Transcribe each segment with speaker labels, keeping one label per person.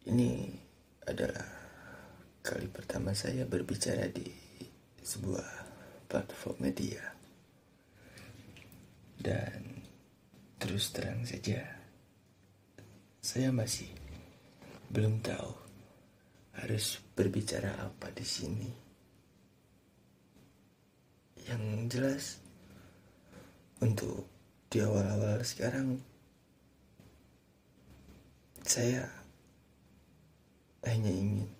Speaker 1: Ini adalah kali pertama saya berbicara di sebuah platform media. Dan terus terang saja, saya masih belum tahu harus berbicara apa di sini. Yang jelas, untuk di awal-awal sekarang, saya hanya ingin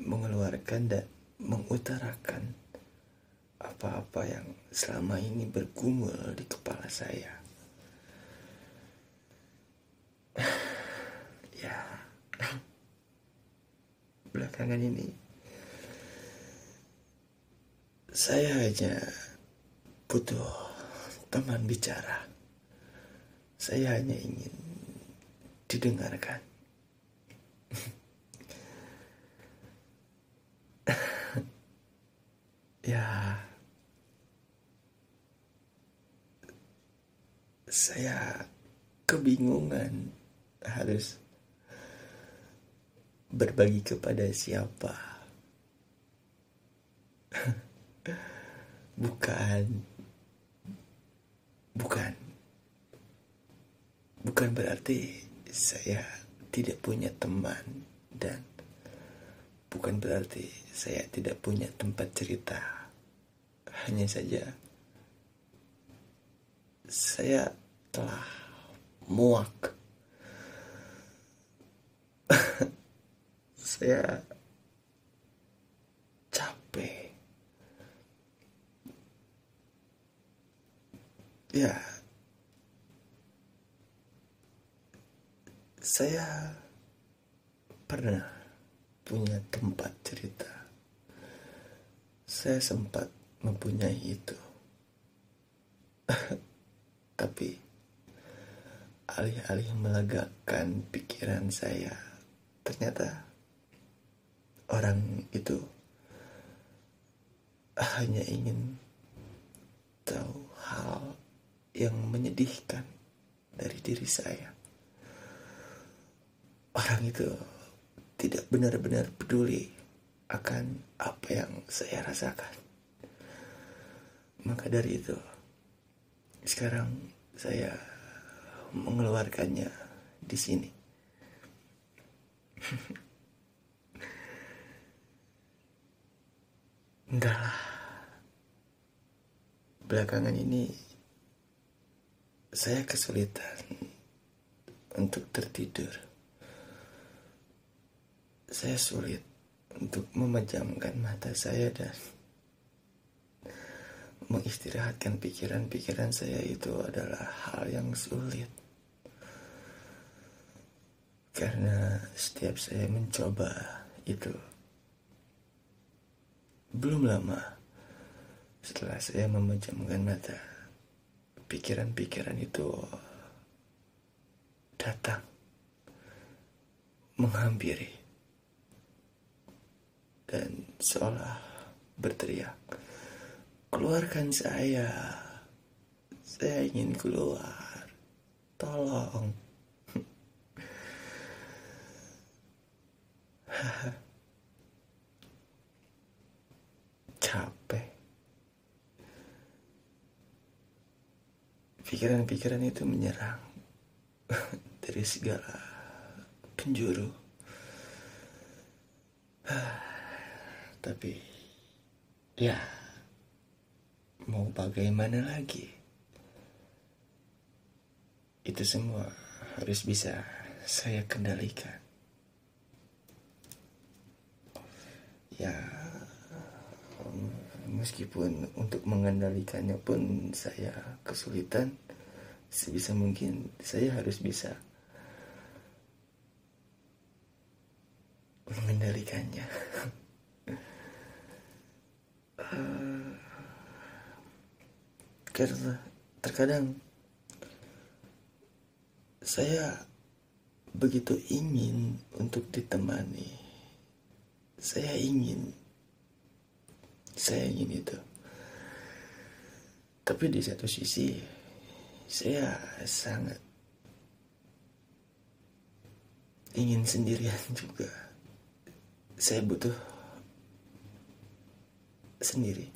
Speaker 1: mengeluarkan dan mengutarakan apa-apa yang selama ini bergumul di kepala saya. ya, belakangan ini saya hanya butuh teman bicara. Saya hanya ingin didengarkan. ya, saya kebingungan harus berbagi kepada siapa. bukan, bukan, bukan berarti saya tidak punya teman dan bukan berarti saya tidak punya tempat cerita. Hanya saja saya telah muak. saya capek. Ya, saya pernah punya tempat cerita. Saya sempat mempunyai itu. Tapi alih-alih melegakan pikiran saya, ternyata orang itu hanya ingin tahu hal yang menyedihkan dari diri saya. Orang itu tidak benar-benar peduli akan apa yang saya rasakan. Maka dari itu, sekarang saya mengeluarkannya di sini. Enggak lah. Belakangan ini saya kesulitan untuk tertidur. Saya sulit untuk memejamkan mata saya dan mengistirahatkan pikiran-pikiran saya itu adalah hal yang sulit. Karena setiap saya mencoba itu belum lama setelah saya memejamkan mata, pikiran-pikiran itu datang menghampiri seolah berteriak keluarkan saya. Saya ingin keluar. Tolong. Capek. Pikiran-pikiran itu menyerang dari segala penjuru tapi ya mau bagaimana lagi? Itu semua harus bisa saya kendalikan. Ya meskipun untuk mengendalikannya pun saya kesulitan sebisa mungkin saya harus bisa mengendalikannya uh, karena terkadang saya begitu ingin untuk ditemani saya ingin saya ingin itu tapi di satu sisi saya sangat ingin sendirian juga. Saya butuh sendiri.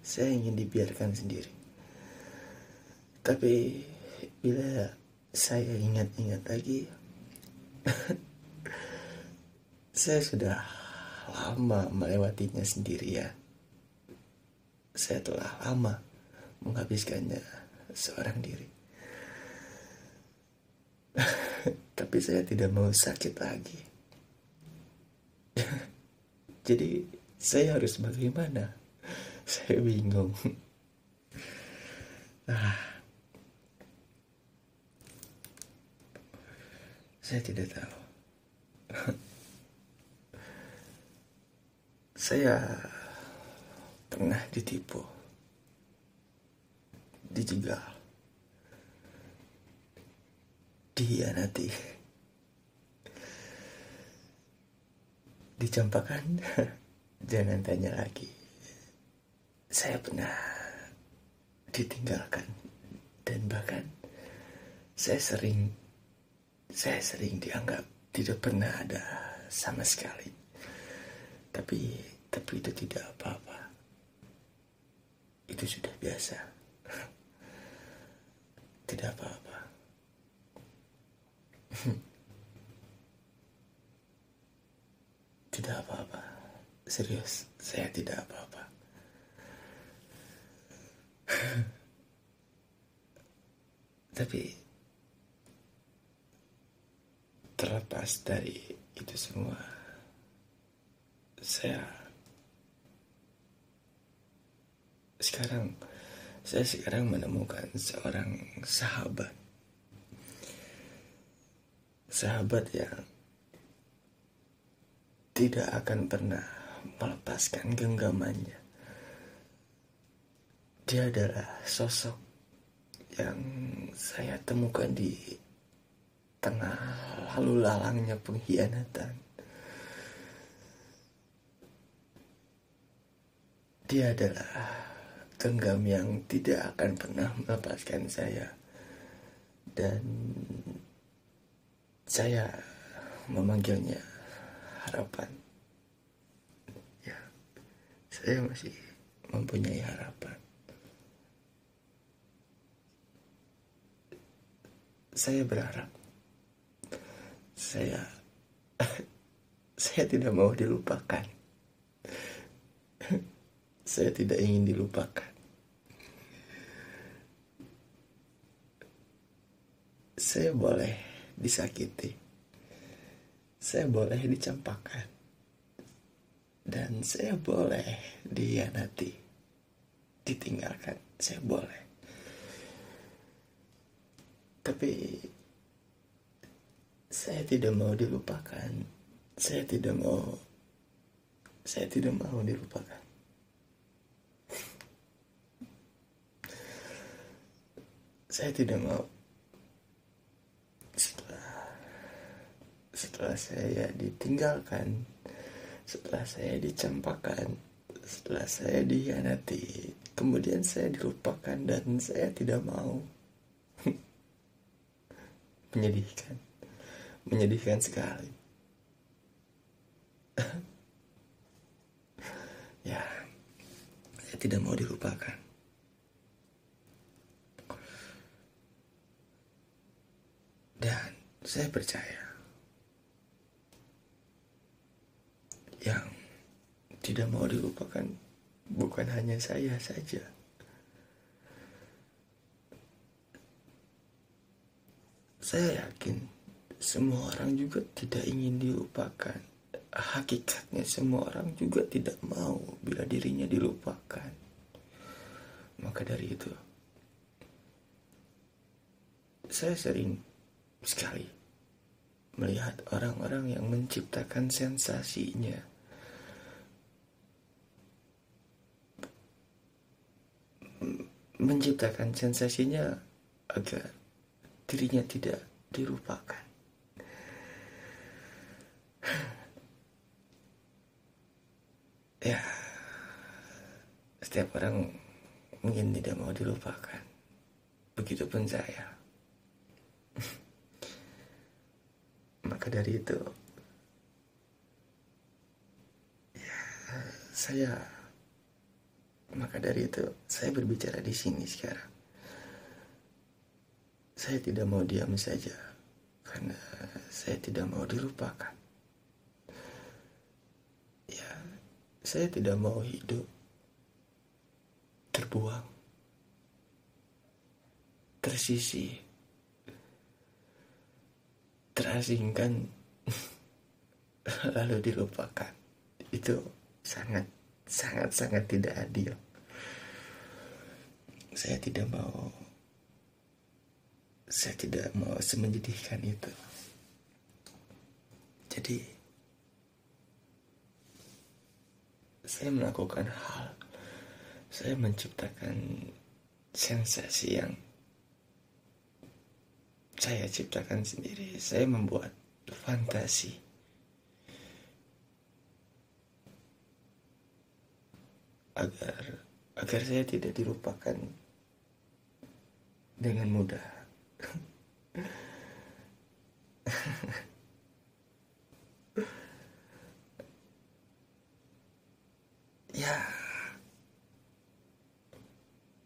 Speaker 1: Saya ingin dibiarkan sendiri. Tapi bila saya ingat-ingat lagi, saya sudah lama melewatinya sendirian. Saya telah lama menghabiskannya seorang diri. Tapi saya tidak mau sakit lagi. Jadi saya harus bagaimana? Saya bingung. Ah. Saya tidak tahu. saya pernah ditipu, dijegal, dihianati, dicampakan. Jangan tanya lagi. Saya pernah ditinggalkan dan bahkan saya sering saya sering dianggap tidak pernah ada sama sekali. Tapi tapi itu tidak apa-apa. Itu sudah biasa. Tidak apa-apa. Tidak apa-apa. Serius, saya tidak apa-apa. Tapi terlepas dari itu semua, saya sekarang saya sekarang menemukan seorang sahabat sahabat yang tidak akan pernah melepaskan genggamannya. Dia adalah sosok yang saya temukan di tengah lalu lalangnya pengkhianatan. Dia adalah genggam yang tidak akan pernah melepaskan saya. Dan saya memanggilnya harapan saya masih mempunyai harapan. Saya berharap saya saya tidak mau dilupakan. Saya tidak ingin dilupakan. Saya boleh disakiti. Saya boleh dicampakkan dan saya boleh dihianati. Ditinggalkan saya boleh. Tapi saya tidak mau dilupakan. Saya tidak mau saya tidak mau dilupakan. Saya tidak mau. Setelah setelah saya ditinggalkan setelah saya dicampakkan setelah saya dihianati kemudian saya dilupakan dan saya tidak mau menyedihkan. Menyedihkan sekali. Ya saya tidak mau dilupakan. Dan saya percaya yang tidak mau dilupakan bukan hanya saya saja Saya yakin semua orang juga tidak ingin dilupakan. Hakikatnya semua orang juga tidak mau bila dirinya dilupakan. Maka dari itu, saya sering sekali melihat orang-orang yang menciptakan sensasinya. Menciptakan sensasinya agar dirinya tidak dilupakan. Ya, setiap orang mungkin tidak mau dilupakan. Begitupun saya. Maka dari itu ya saya maka dari itu saya berbicara di sini sekarang. Saya tidak mau diam saja karena saya tidak mau dilupakan. Ya saya tidak mau hidup terbuang tersisi terasingkan lalu dilupakan. Itu sangat sangat sangat tidak adil saya tidak mau saya tidak mau semenjadikan itu jadi saya melakukan hal saya menciptakan sensasi yang saya ciptakan sendiri. Saya membuat fantasi. Agar agar saya tidak dilupakan dengan mudah. ya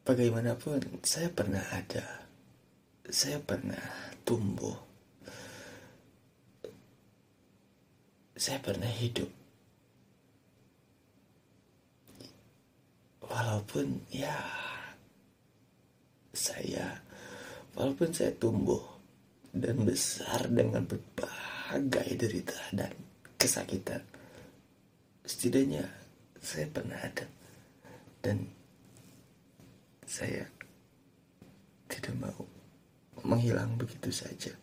Speaker 1: bagaimanapun saya pernah ada saya pernah tumbuh. Saya pernah hidup. Walaupun ya saya walaupun saya tumbuh dan besar dengan berbagai derita dan kesakitan setidaknya saya pernah ada dan saya tidak mau menghilang begitu saja.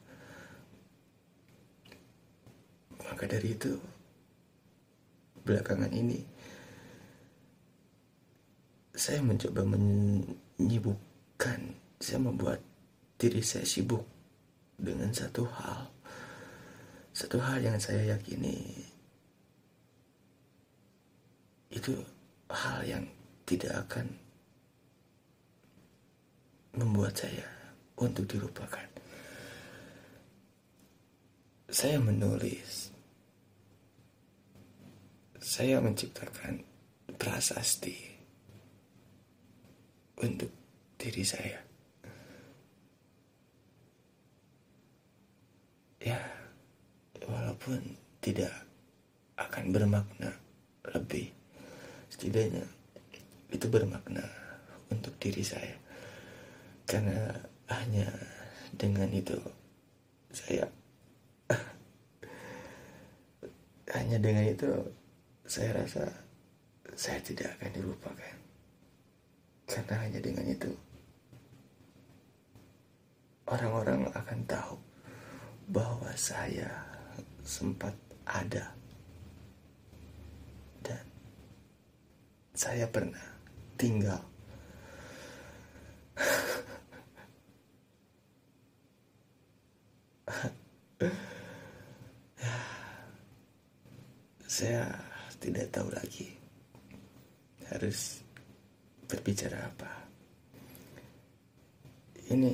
Speaker 1: Maka dari itu, belakangan ini saya mencoba menyibukkan, saya membuat diri saya sibuk dengan satu hal. Satu hal yang saya yakini itu hal yang tidak akan membuat saya untuk dilupakan. Saya menulis, saya menciptakan prasasti untuk diri saya. Ya, walaupun tidak akan bermakna lebih, setidaknya itu bermakna untuk diri saya. Karena hanya dengan itu saya hanya dengan itu saya rasa saya tidak akan dilupakan karena hanya dengan itu orang-orang akan tahu bahwa saya sempat ada. Dan saya pernah tinggal. Saya tidak tahu lagi. Harus berbicara apa. Ini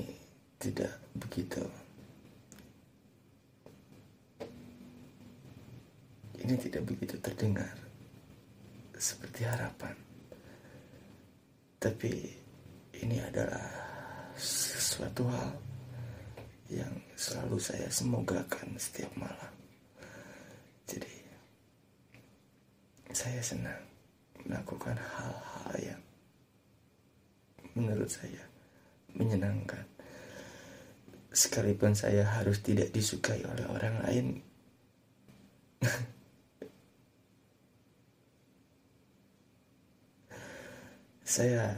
Speaker 1: tidak begitu. Ini tidak begitu terdengar seperti harapan. Tapi ini adalah sesuatu hal yang selalu saya semogakan setiap malam. Jadi saya senang melakukan hal-hal yang menurut saya menyenangkan. Sekalipun saya harus tidak disukai oleh orang lain. saya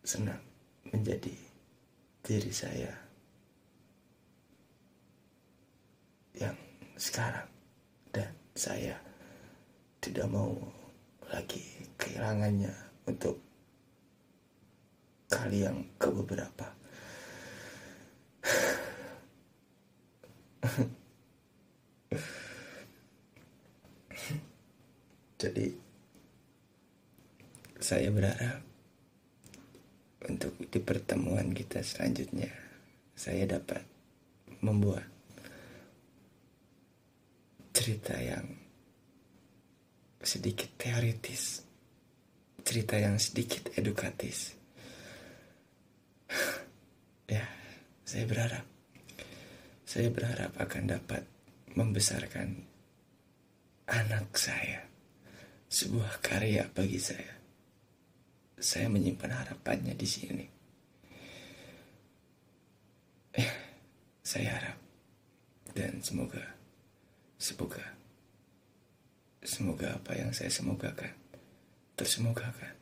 Speaker 1: senang menjadi diri saya yang sekarang dan saya tidak mau lagi kehilangannya untuk kali yang ke beberapa jadi saya berharap untuk di pertemuan kita selanjutnya saya dapat membuat cerita yang sedikit teoritis, cerita yang sedikit edukatis. ya, saya berharap, saya berharap akan dapat membesarkan anak saya, sebuah karya bagi saya. Saya menyimpan harapannya di sini. Eh, saya harap dan semoga, semoga, semoga apa yang saya semogakan tersemogakan.